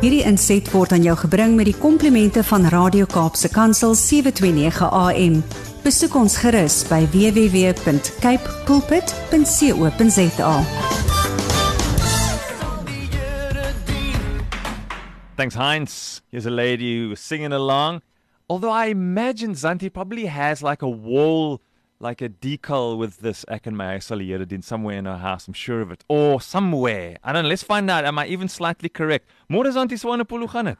Hierdie inset word aan jou gebring met die komplimente van Radio Kaapse Kansel 729 AM. Besoek ons gerus by www.cape pulpit.co.za. Thanks, Heinz. Here's a lady who was singing along. Although I imagine Zanti probably has like a wall, like a decal with this Akenmei Salieredin somewhere in her house. I'm sure of it. Or somewhere. I don't know. Let's find out. Am I even slightly correct? More Zantie Swanepoel, hoe gaan dit?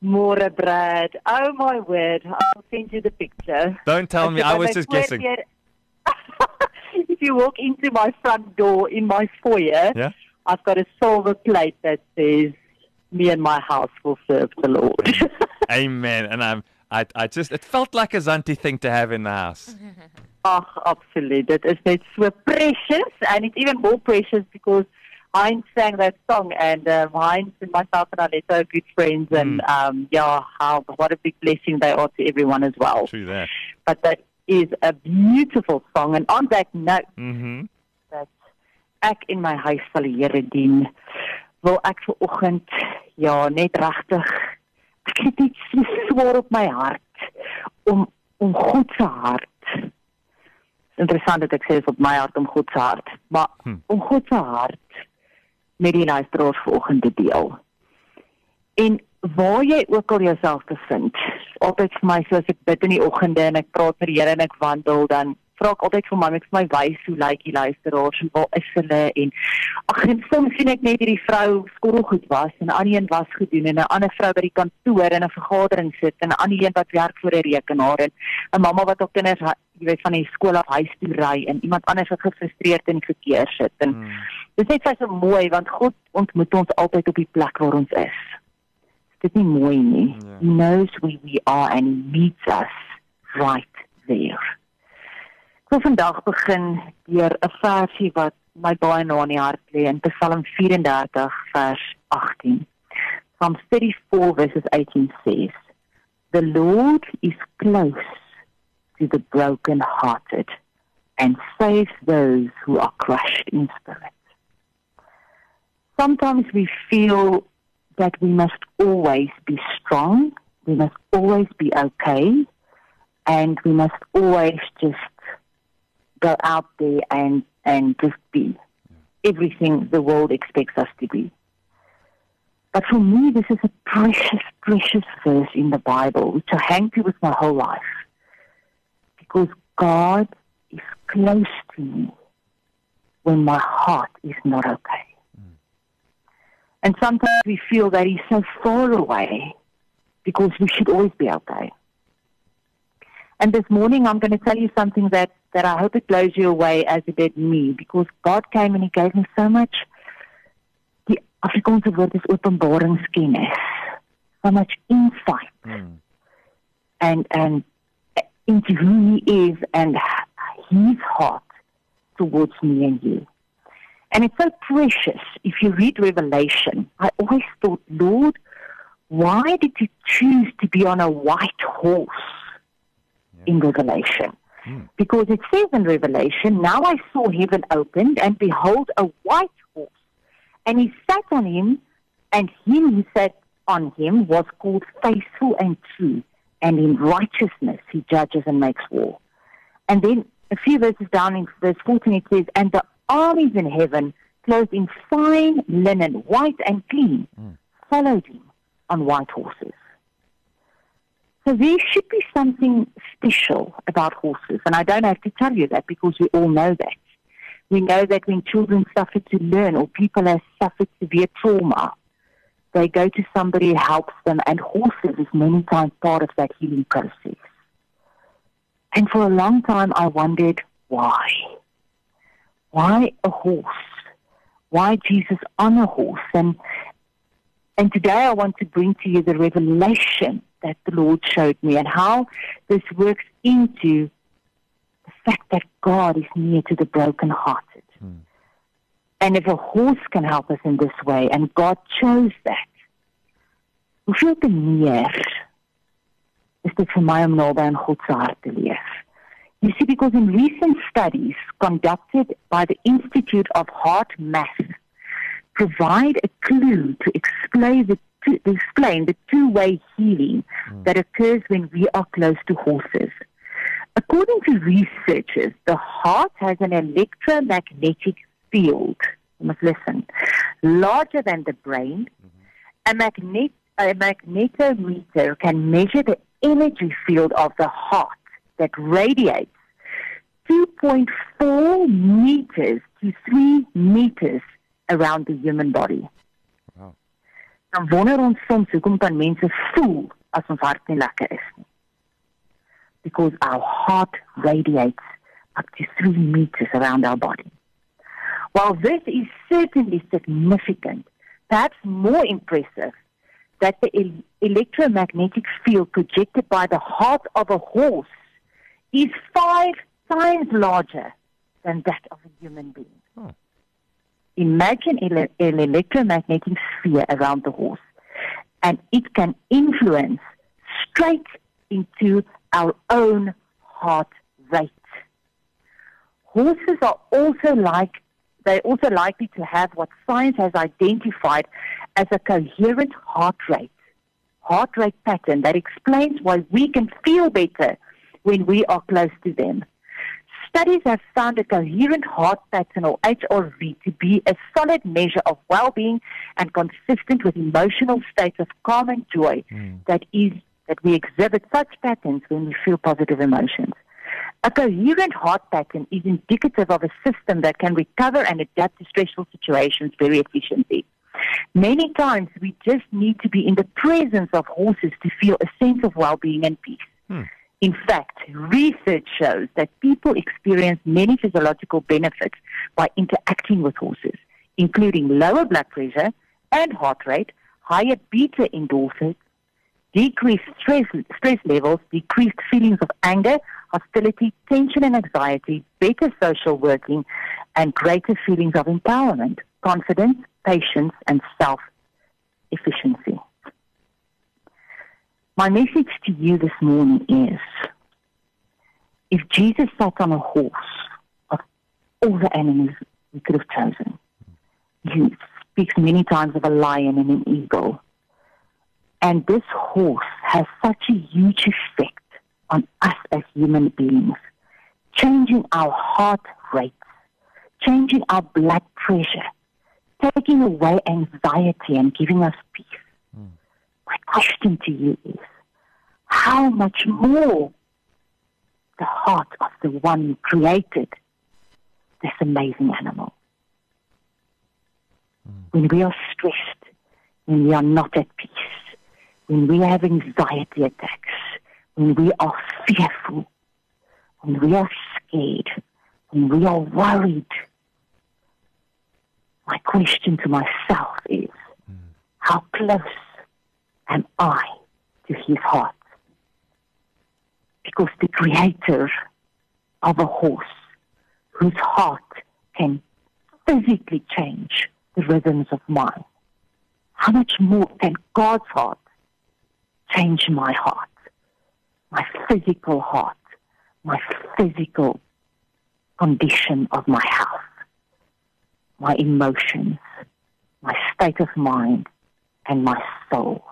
More Brad. Oh my word. I'll send you the picture. Don't tell me. I was just guessing. if you walk into my front door in my foyer, Yeah? I've got a silver plate that says, Me and my house will serve the Lord. Amen. And I'm I I just it felt like a Zantie thing to have in the house. Ag, absoluut. Dit is net so precious and it's even more precious because Heinz sang that song and um, Heinz and myself and Aletta are good friends and um, yeah, how what a big blessing they are to everyone as well. True that. But that is a beautiful song and on that note Mhm. dat ek in my huis sal die Here dien. Wil ek ver oggend ja net regtig ek het iets so swaar op my hart om om God se hart. Interessant dat ek sê dit op my hart om God se hart, maar Hm. om God se hart met die luisteraars vanoggend te deel. En waar jy ook al jouself bevind, altyd vir my soos ek bid in die oggende en ek praat met die Here en ek wandel, dan vra ek altyd vir my, vir my wys hoe lyk die luisteraars en waar is hulle en ag en soms sien ek net hierdie vrou skorrelgoed was en 'n ander een was gedoen en 'n ander vrou by die kantoor in 'n vergadering sit en 'n ander een wat werk voor 'n rekenaar en 'n mamma wat op kinders jy weet van die skool af huis toe ry en iemand anders wat gefrustreerd in die verkeer sit en Hmm. Dit is net so mooi want God ontmoet ons altyd op die plek waar ons is. Dit is nie mooi nie. Ja. He knows where we are and he meets us right there. Wil vandag begin deur 'n versie wat my baie na in die hart lê in Psalm 34 vers 18. Psalm 34 verses 18 says, The Lord is close to the broken-hearted and saves those who are crushed in spirit. Sometimes we feel that we must always be strong, we must always be okay, and we must always just go out there and, and just be everything the world expects us to be. But for me, this is a precious, precious verse in the Bible, which I hang to with my whole life. Because God is close to me when my heart is not okay. Hmm. And sometimes we feel that He's so far away because we should always be okay. And this morning, I'm going to tell you something that, that I hope it blows you away as it did me because God came and He gave me so much. Die Afrikaanse woord is openbaringskennis. So much insight Hmm. and and into who he is and his heart towards me and you. And it's so precious. If you read Revelation, I always thought, Lord, why did you choose to be on a white horse in Revelation? Hmm. Because it says in Revelation, now I saw heaven opened, and behold, a white horse. And he sat on him, and him who sat on him was called faithful and true, and in righteousness he judges and makes war. And then a few verses down in verse 14 it says, And the armies in heaven, clothed in fine linen, white and clean, hmm. followed him on white horses. So there should be something special about horses, and I don't have to tell you that because we all know that. We know that when children suffer to learn or people have suffered severe trauma, they go to somebody who helps them, and horses is many times part of that healing process. And for a long time, I wondered why. Why a horse? Why Jesus on a horse? And and today I want to bring to you the revelation that the Lord showed me and how this works into the fact that God is near to the brokenhearted. Hmm. And if a horse can help us in this way, and God chose that, hoeveel te meer is dit vir my om naby aan God se hart te leef? You see, because in recent studies conducted by the Institute of HeartMath, provide a clue to explain the to explain the two-way healing hmm. that occurs when we are close to horses. According to researchers, the heart has an electromagnetic field. You must listen. Larger than the brain, mm-hmm. a, magnet, a magnetometer can measure the energy field of the heart that radiates 2.4 meters to 3 meters around the human body. Dan wonder ons soms hoekom kan mense voel as ons hart nie lekker is nie. Because our heart radiates up to 3 meters around our body. While this is certainly significant, perhaps more impressive that the el- electromagnetic field projected by the heart of a horse is five times larger than that of a human being. Oh. Imagine an electromagnetic sphere around the horse, and it can influence straight into our own heart rate. Horses are also like they're also likely to have what science has identified as a coherent heart rate, heart rate pattern that explains why we can feel better when we are close to them. Studies have found a coherent heart pattern or HRV to be a solid measure of well-being and consistent with emotional states of calm and joy hmm. that is that we exhibit such patterns when we feel positive emotions. A coherent heart pattern is indicative of a system that can recover and adapt to stressful situations very efficiently. Many times we just need to be in the presence of horses to feel a sense of well-being and peace. Hmm. In fact, research shows that people experience many physiological benefits by interacting with horses, including lower blood pressure and heart rate, higher beta endorphins, decreased stress, stress levels, decreased feelings of anger, hostility, tension and anxiety, better social working, and greater feelings of empowerment, confidence, patience, and self-efficiency. My message to you this morning is, if Jesus sat on a horse of all the animals we could have chosen, he speaks many times of a lion and an eagle. And this horse has such a huge effect on us as human beings, changing our heart rates, changing our blood pressure, taking away anxiety and giving us peace. My question to you is, how much more the heart of the one who created this amazing animal? Hmm. When we are stressed, when we are not at peace, when we have anxiety attacks, when we are fearful, when we are scared, when we are worried, my question to myself is, hmm. how close am I to his heart? Because the creator of a horse whose heart can physically change the rhythms of mine, how much more can God's heart change my heart, my physical heart, my physical condition of my health, my emotions, my state of mind, and my soul?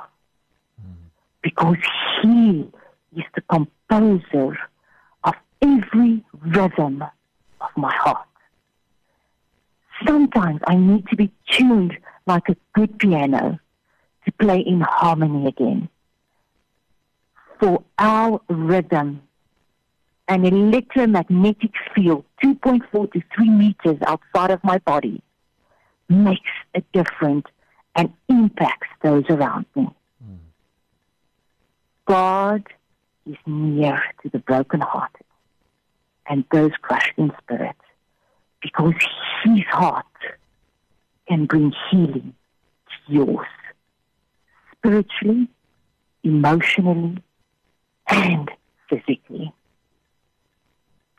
Because he is the composer of every rhythm of my heart. Sometimes I need to be tuned like a good piano to play in harmony again. For our rhythm, an electromagnetic field 2.4 to 3 meters outside of my body makes a difference and impacts those around me. God is near to the brokenhearted and those crushed in spirit because his heart can bring healing to yours spiritually, emotionally, and physically.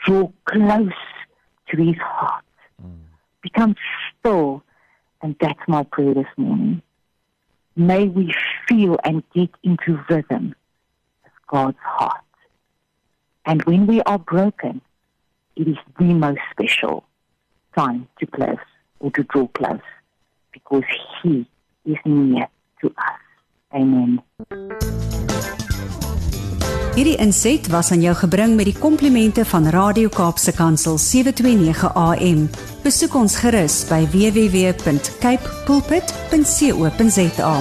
Draw close to his heart. Mm. Become still, and that's my prayer this morning. May we feel and get into rhythm God's heart. And when we are broken, it is the most special time to close or to draw close because he is near to us. Amen. Hierdie inset was aan jou gebring met die komplimente van Radio Kaapse Kansel 729 AM. Besoek ons gerus by www.cape pulpit.co.za.